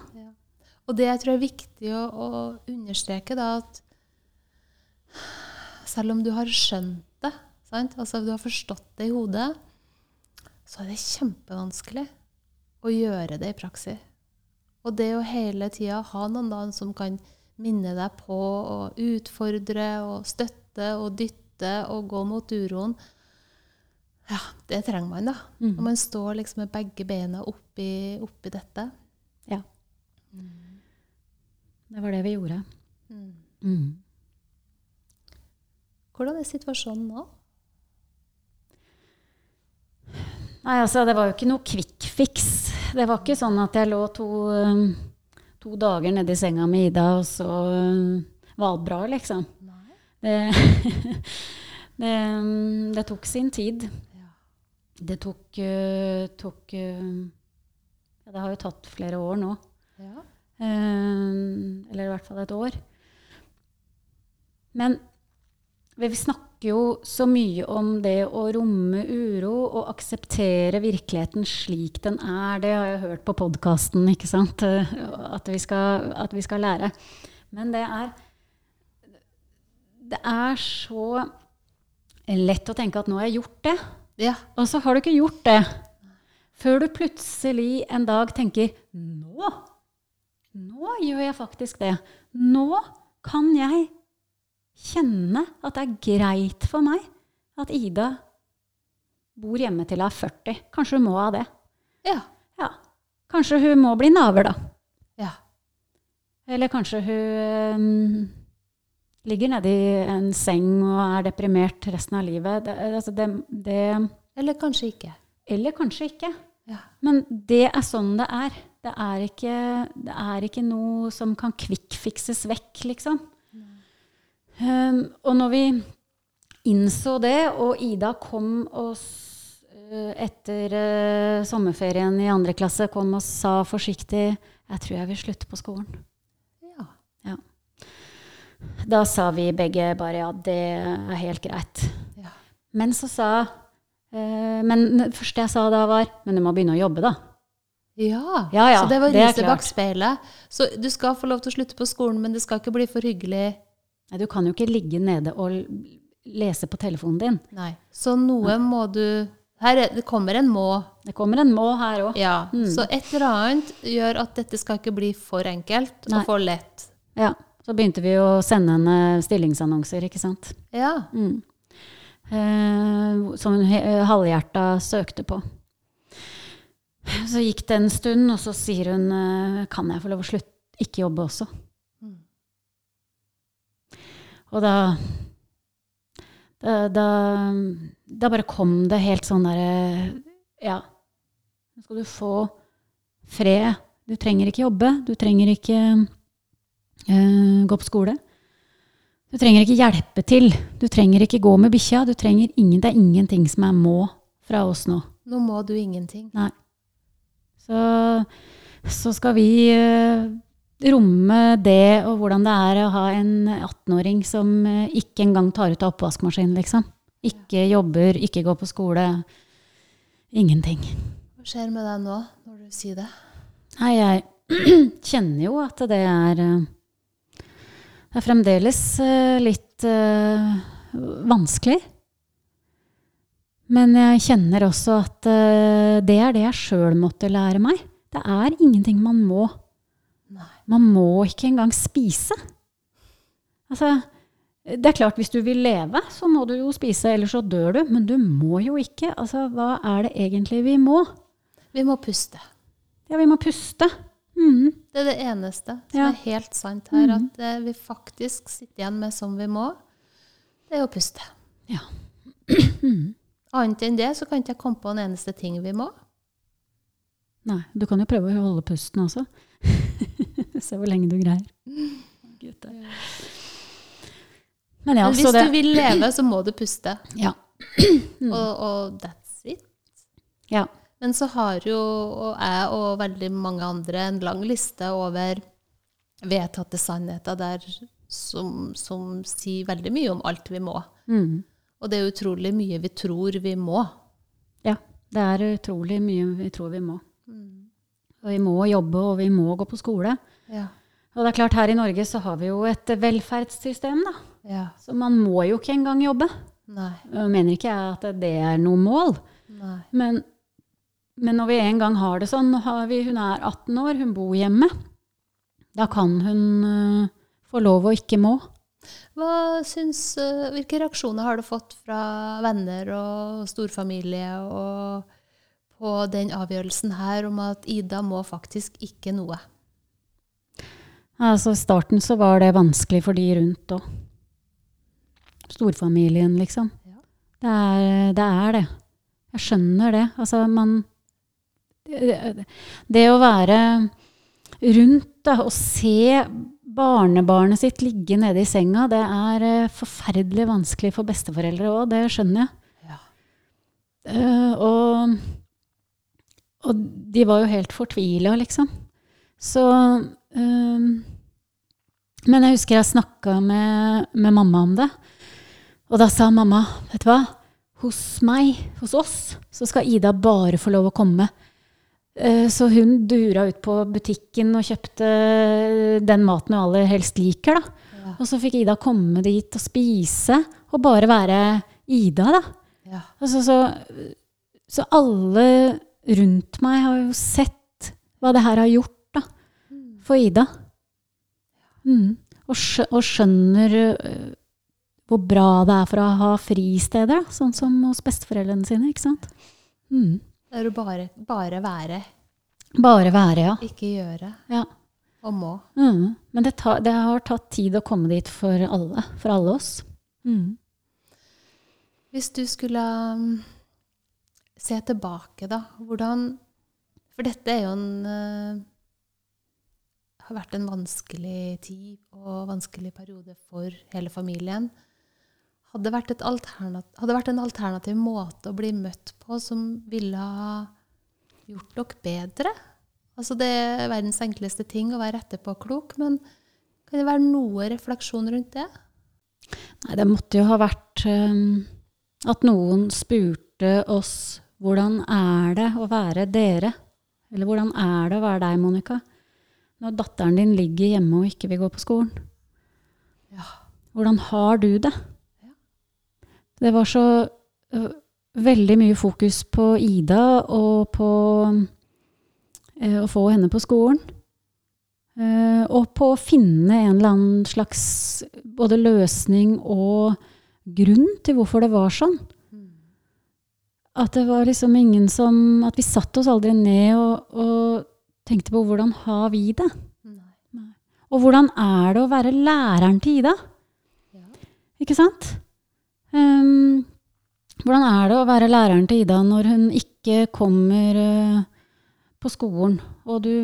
Og det jeg tror er viktig å, å understreke, da, at selv om du har skjønt sant? altså du har forstått det i hodet, så er det kjempevanskelig å gjøre det i praksis. Og det å hele tida ha noen da som kan minne deg på og utfordre og støtte og dytte og gå mot uroen, ja, det trenger man, da. Mm. Når man står liksom med begge beina oppi, oppi dette. Ja. Det var det vi gjorde. Mm. Mm. Hvordan er situasjonen nå? Nei, altså, det var jo ikke noe quick fix. Det var ikke sånn at jeg lå to, um, to dager nedi senga med Ida, og så um, var alt bra, liksom. Det, det, um, det tok sin tid. Det tok, uh, tok ja, Det har jo tatt flere år nå. Ja. Eller i hvert fall et år. Men vi snakker jo så mye om det å romme uro og akseptere virkeligheten slik den er. Det har jeg hørt på podkasten, ikke sant? Uh, At vi, skal, at vi skal lære. Men det er Det er så lett å tenke at nå har jeg gjort det. ja. Og så har du ikke gjort det. Før du plutselig en dag tenker Nå! Nå gjør jeg faktisk det. Nå kan jeg kjenne at det er greit for meg at Ida bor hjemme til hun er 40. Kanskje hun må ha det. Ja. Ja. Kanskje hun må bli naver, da. ja. Eller kanskje hun øhm, ligger nedi en seng og er deprimert resten av livet. Det, altså det, det Eller kanskje ikke. Eller kanskje ikke. Ja. Men det er sånn det er. Det er ikke, det er ikke noe som kan kvikkfikses vekk, liksom. Um, og når vi innså det, og Ida kom oss uh, etter uh, sommerferien i andre klasse, kom og sa forsiktig 'Jeg tror jeg vil slutte på skolen'. Ja. Da sa vi begge bare 'ja, det er helt greit'. Ja. Men så sa uh, Men det første jeg sa da, var 'men du må begynne å jobbe', da. Ja. Ja, ja, så det var riset bak speilet. Så du skal få lov til å slutte på skolen, men det skal ikke bli for hyggelig. Nei, du kan jo ikke ligge nede og lese på telefonen din. Nei. Så noe må du her er, Det kommer en må. Det kommer en må her òg. Ja. Så et eller annet gjør at dette skal ikke bli for enkelt Nei. og for lett. Ja. Så begynte vi å sende henne stillingsannonser, ikke sant. Ja. Mm. Eh, som hun halvhjerta søkte på. Så gikk det en stund, og så sier hun eh, Kan jeg få lov å slutte ikke jobbe også? Og da da, da da bare kom det helt sånn derre Ja, nå skal du få fred. Du trenger ikke jobbe. Du trenger ikke uh, gå på skole. Du trenger ikke hjelpe til. Du trenger ikke gå med bikkja. Du trenger ingen, det er ingenting som er må fra oss nå. Nå må du ingenting. Så så skal vi eh, romme det og hvordan det er å ha en 18-åring som eh, ikke engang tar ut av oppvaskmaskinen, liksom. Ikke jobber, ikke går på skole. Ingenting. Hva skjer med deg nå, når du sier det? Nei, jeg kjenner jo at det er eh, Det er fremdeles eh, litt uh, vanskelig. Men jeg kjenner også at uh, det er det jeg sjøl måtte lære meg. Det er ingenting man må. Man må ikke engang spise. Altså, det er klart, hvis du vil leve, så må du jo spise, ellers så dør du. Men du må jo ikke. Altså, hva er det egentlig vi må? Vi må puste. Ja, vi må puste. Mm. Det er det eneste som Ja. er helt sant her. Mhm. At eh, vi faktisk sitter igjen med som vi må, det er å puste. Ja. Annet enn det så kan ikke jeg komme på en eneste ting vi må. Nei, du kan jo prøve å holde pusten også. Se hvor lenge du greier. Men ja, Men så hvis det du vil leve, så må du puste. Ja. Og, og that's it. ja. Men så har jo og jeg og veldig mange andre en lang liste over vedtatte sannheter der som, som sier veldig mye om alt vi må. Mm. Og det er utrolig mye vi tror vi må. ja. Det er utrolig mye vi tror vi må. Og vi må jobbe, og vi må gå på skole. Ja. Og det er klart, her i Norge så har vi jo et velferdssystem, da. ja. Så man må jo ikke engang jobbe. Nei. Jeg mener ikke jeg at det er noe mål. Nei. Men, men når vi en gang har det sånn, har vi, hun er 18 år, hun bor hjemme, da kan hun uh, få lov å ikke må. Hva syns, uh, hvilke reaksjoner har du fått fra venner og storfamilie og på den avgjørelsen her om at Ida må faktisk ikke noe? Altså I starten så var det vanskelig for de rundt òg. Storfamilien, liksom. Ja. Det, er, det er det. Jeg skjønner det. Altså, man Det, det å være rundt da, og se barnebarnet sitt ligge nede i senga, det er eh, forferdelig vanskelig for besteforeldre òg. Det skjønner jeg. Ja. Uh, og, og de var jo helt fortvila, liksom. Så eh, Men jeg husker jeg snakka med, med mamma om det. Og da sa mamma, vet du hva, hos meg, hos oss, så skal Ida bare få lov å komme. Eh, Så hun dura ut på butikken og kjøpte den maten hun aller helst liker, da. Ja. Og så fikk Ida komme dit og spise, og bare være Ida, da. Ja. Altså, så, så alle rundt meg har jo sett hva det her har gjort for Ida. Mm. Og, skjø og skjønner hvor bra det er for å ha fristeder, sånn som hos besteforeldrene sine. ikke sant? Mm. Det er å bare, bare være, Bare være, ja. ikke gjøre ja. og må. Mm. Men det, tar, det har tatt tid å komme dit for alle, for alle oss. Mm. Hvis du skulle um, se tilbake, da, hvordan For dette er jo en har vært en vanskelig tid og vanskelig periode for hele familien. Hadde vært, hadde vært en alternativ måte å bli møtt på som ville ha gjort dere bedre? Altså det er verdens enkleste ting å være etterpåklok, men kan det være noe refleksjon rundt det? Nei, det måtte jo ha vært um, at noen spurte oss hvordan er det å være dere? Eller hvordan er det å være deg, Monica? Når datteren din ligger hjemme og ikke vil gå på skolen. Ja. Hvordan har du det? Ja. Det var så veldig mye fokus på Ida og på ø, å få henne på skolen. Eh, og på å finne en eller annen slags både løsning og grunn til hvorfor det var sånn. At det var liksom ingen som At vi satte oss aldri ned og, og tenkte på hvordan har vi det? Nei. Og hvordan er det å være læreren til Ida? Ja. Ikke sant? Um, hvordan er det å være læreren til Ida når hun ikke kommer uh, på skolen, og du,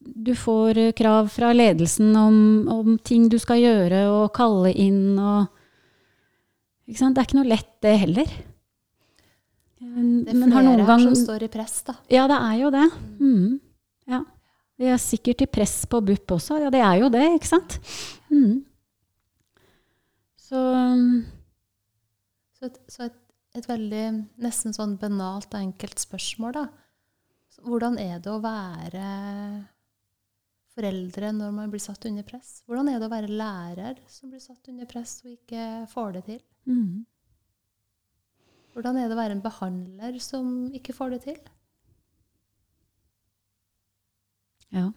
du får krav fra ledelsen om, om ting du skal gjøre, og kalle inn og ikke sant? Det er ikke noe lett, det heller. Det er flere gang som står i press, da. Ja, det er jo det. Mm. Ja. De er sikkert i press på BUP også. Ja, det er jo det, ikke sant? Mm. Så Så, et, så et, et veldig nesten sånn banalt og enkelt spørsmål, da. Hvordan er det å være foreldre når man blir satt under press? Hvordan er det å være lærer som blir satt under press og ikke får det til? mm. Hvordan er det å være en behandler som ikke får det til? Ja.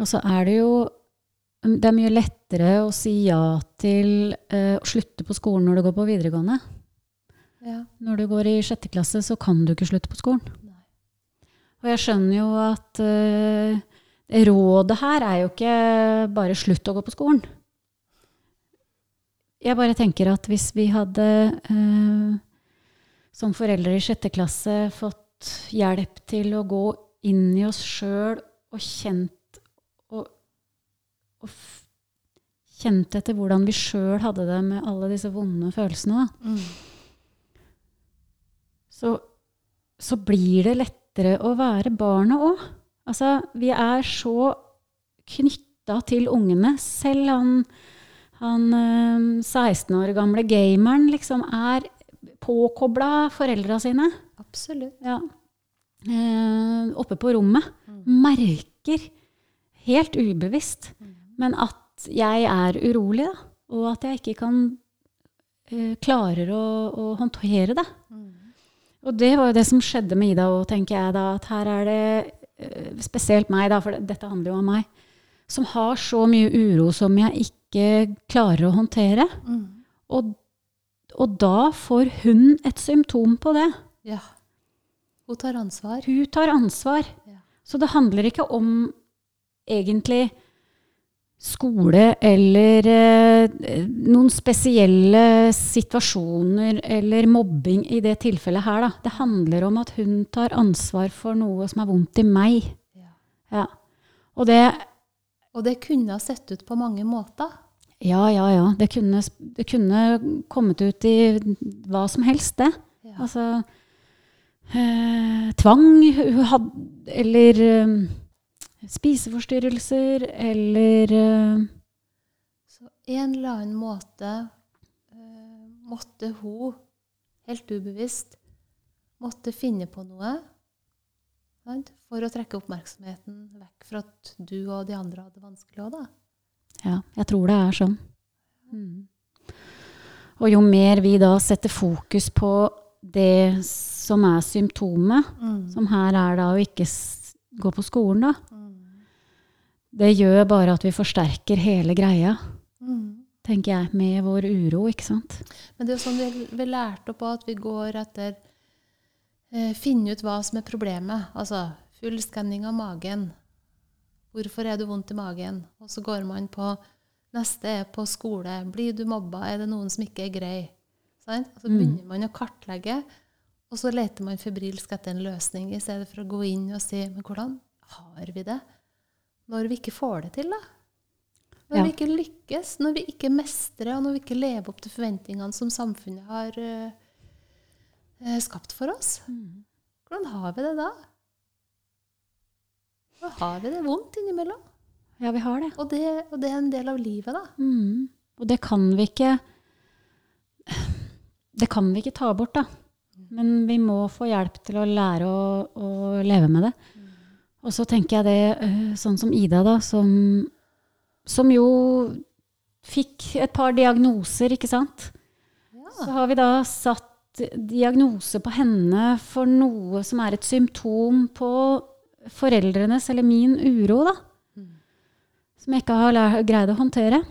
Og så er det jo um, Det er mye lettere å si ja til eh, å slutte på skolen når du går på videregående. Ja. Når du går i sjette klasse, så kan du ikke slutte på skolen. Nei. Og jeg skjønner jo at eh, rådet her er jo ikke bare slutt å gå på skolen. Jeg bare tenker at hvis vi hadde eh, som foreldre i sjette klasse fått hjelp til å gå inn i oss sjøl og kjent og, og kjent etter hvordan vi sjøl hadde det med alle disse vonde følelsene, Mm. så, så blir det lettere å være barnet òg. Altså, vi er så knytta til ungene. Selv han, han eh, 16 år gamle gameren liksom er påkobla foreldra sine. Absolutt. Ja. Eh, oppe på rommet. Mm. Merker, helt ubevisst, men at jeg er urolig, da. Og at jeg ikke kan eh, klarer å, å håndtere det. Mm. Og det var jo det som skjedde med Ida òg, tenker jeg da. At her er det eh, spesielt meg, da, for dette handler jo om meg, som har så mye uro som jeg ikke klarer å håndtere. Mm. Og, og da får hun et symptom på det. Ja. Hun tar ansvar. Hun tar ansvar. Ja. Så det handler ikke om egentlig skole eller eh, noen spesielle situasjoner eller mobbing i det tilfellet her, da. Det handler om at hun tar ansvar for noe som er vondt i meg. Ja. Ja. Og det Og det kunne ha sett ut på mange måter. Ja, ja, ja. Det kunne, det kunne kommet ut i hva som helst, det. Ja. Altså eh, tvang hun hadde, eller eh, spiseforstyrrelser, eller eh, Så en eller annen måte eh, måtte hun, helt ubevisst, måtte finne på noe for å trekke oppmerksomheten vekk fra at du og de andre hadde vanskelig òg, da. Ja, jeg tror det er sånn. Mm. Og jo mer vi da setter fokus på det som er symptomet, som her er da å ikke gå på skolen, da, Mm. det gjør bare at vi forsterker hele greia, Mm. tenker jeg, med vår uro, ikke sant? Men det er jo sånn vi, vi lærte på at vi går etter eh, Finne ut hva som er problemet. Altså full skanning av magen. Hvorfor er du vondt i magen? Og så går man på Neste er på skole. Blir du mobba? Er det noen som ikke er grei? Sånn? Og så Mm. begynner man å kartlegge, og så leter man febrilsk etter en løsning, i stedet for å gå inn og si Men hvordan har vi det når vi ikke får det til, da? Når Ja. vi ikke lykkes, når vi ikke mestrer, og når vi ikke lever opp til forventningene som samfunnet har eh, skapt for oss. Hvordan har vi det da? Da har vi det vondt innimellom. Ja, vi har det. Og det, og det er en del av livet, da. Mm. Og det kan vi ikke Det kan vi ikke ta bort, da. Men vi må få hjelp til å lære å, å leve med det. Og så tenker jeg det øh, sånn som Ida, da, som, som jo fikk et par diagnoser, ikke sant? Så har vi da satt diagnose på henne for noe som er et symptom på foreldrenes eller min uro, da. Som jeg ikke har greid å håndtere.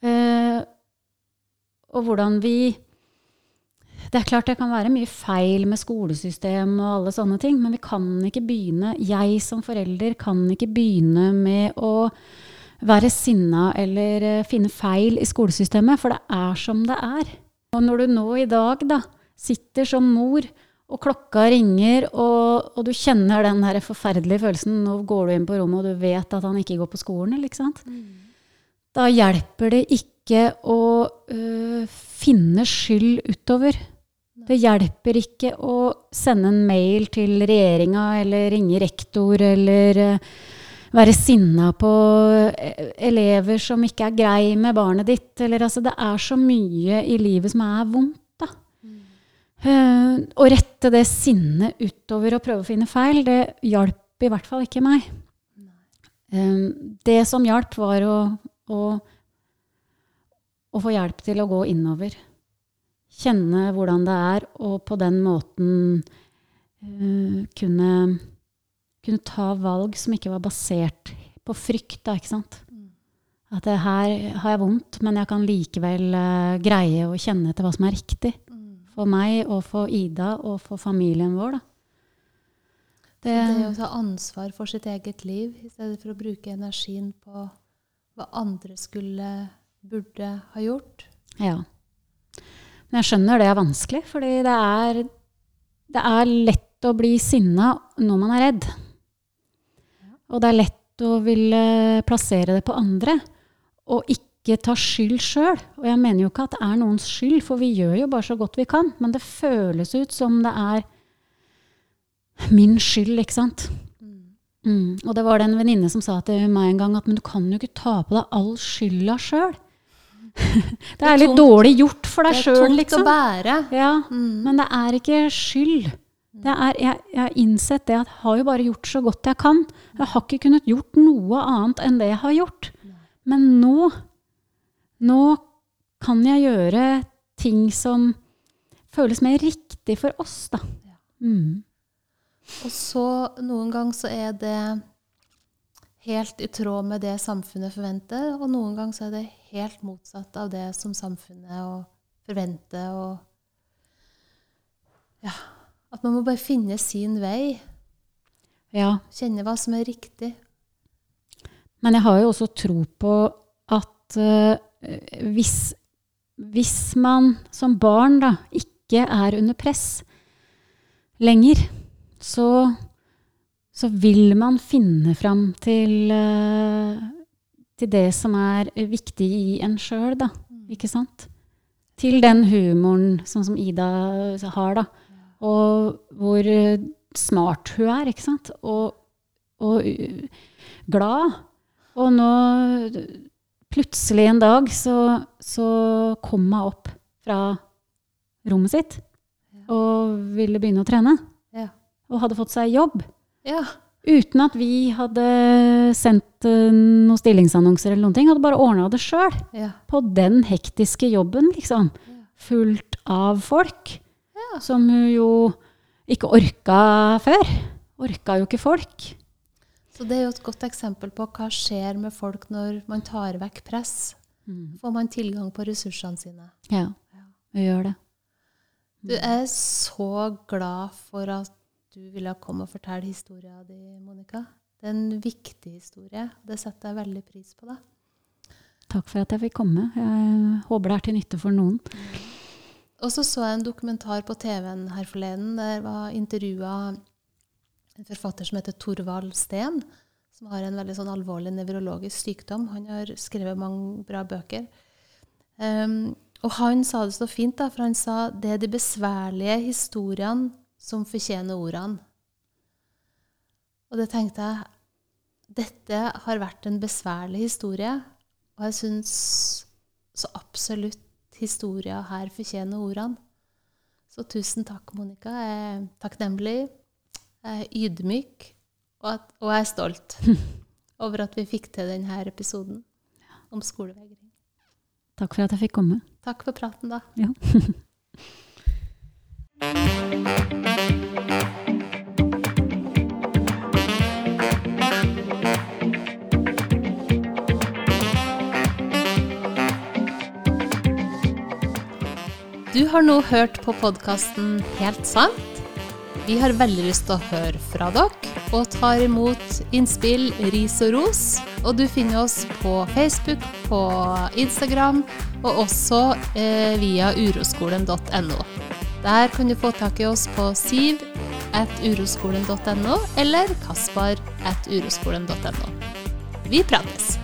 Uh, og hvordan vi Det er klart det kan være mye feil med skolesystem og alle sånne ting, men vi kan ikke begynne Jeg som forelder kan ikke begynne med å være sinna eller eh, finne feil i skolesystemet, for det er som det er. Og når du nå i dag da sitter som mor, og klokka ringer, og, og du kjenner den her forferdelige følelsen Nå går du inn på rommet, og du vet at han ikke går på skolen, eller ikke sant? Da hjelper det ikke å øh, finne skyld utover. Det hjelper ikke å sende en mail til regjeringa eller ringe rektor eller eh, være sinna på eh, elever som ikke er grei med barnet ditt. Eller, altså, det er så mye i livet som er vondt. Eh, å rette det sinnet utover og prøve å finne feil, det hjalp i hvert fall ikke meg. Eh, det som hjalp, var å, å, å få hjelp til å gå innover. Kjenne hvordan det er, og på den måten uh, kunne, kunne ta valg som ikke var basert på frykt. Da, ikke sant? At det her har jeg vondt, men jeg kan likevel uh, greie å kjenne etter hva som er riktig. For meg og for Ida og for familien vår. Da. Det, Det å ta ansvar for sitt eget liv, i stedet for å bruke energien på hva andre skulle, burde ha gjort. ja. Men jeg skjønner det er vanskelig, fordi det er, det er lett å bli sinna når man er redd. Og det er lett å ville plassere det på andre, og ikke ta skyld sjøl. Og jeg mener jo ikke at det er noens skyld, for vi gjør jo bare så godt vi kan. Men det føles ut som det er min skyld, ikke sant. Mm. Og det var det en venninne som sa til meg en gang at men du kan jo ikke ta på deg all skylda sjøl. det er litt dårlig gjort for deg Det er tungt liksom. å bære. Ja, Mm. men det er ikke skyld. Det er, jeg, jeg har innsett det at jeg har jo bare gjort så godt jeg kan. Jeg har ikke kunnet gjort noe annet enn det jeg har gjort. Men nå, nå kan jeg gjøre ting som føles mer riktig for oss, da. Mm. Og så noen ganger så er det helt i tråd med det samfunnet forventer, og noen ganger så er det helt motsatt av det som samfunnet forventer. Og ja, at man må bare finne sin vei. Ja. Kjenne hva som er riktig. Men jeg har jo også tro på at eh, hvis, hvis man som barn da ikke er under press lenger, så, så vil man finne fram til, eh, til det som er viktig i en sjøl, da. Ikke sant? Til den humoren, sånn som Ida har, da. Og hvor smart hun er, ikke sant? Og, og glad. Og nå plutselig en dag så, så kom hun opp fra rommet sitt og ville begynne å trene. Ja. Og hadde fått seg jobb. Ja. Uten at vi hadde sendt eh, noen stillingsannonser eller noen ting. Hadde bare ordna det sjøl. ja. På den hektiske jobben, liksom. Fullt av folk. Ja. Som hun jo ikke orka før. Orka jo ikke folk. Så det er jo et godt eksempel på hva skjer med folk når man tar vekk press. Får man tilgang på ressursene sine. Ja, vi gjør det. Du er så glad for at du ville komme og fortelle historien din, Monica. Det er en viktig historie. Det setter jeg veldig pris på. da. Takk for at jeg fikk komme. Jeg håper det er til nytte for noen. Og så så jeg en dokumentar på TV-en her forleden. Der var intervjua en forfatter som heter Torvald Steen, som har en veldig sånn alvorlig nevrologisk sykdom. Han har skrevet mange bra bøker. Um, og han sa det så fint, da, for han sa det er de besværlige historiene som fortjener ordene. Og det tenkte jeg Dette har vært en besværlig historie, og jeg syns så absolutt historia her fortjener ordene. Så tusen takk, Monica. Jeg er takknemlig, jeg er ydmyk, og, at, og jeg er stolt over at vi fikk til denne episoden om skolevegring. Takk for at jeg fikk komme. Takk for praten, da. Ja. Du har nå hørt på podkasten Helt sant. Vi har veldig lyst til å høre fra dere, og tar imot innspill, ris og ros. Og du finner oss på Facebook, på Instagram, og også eh, via uroskolen.no. Der kan du få tak i oss på siv eller kaspar at uroskolen.no. Vi prates!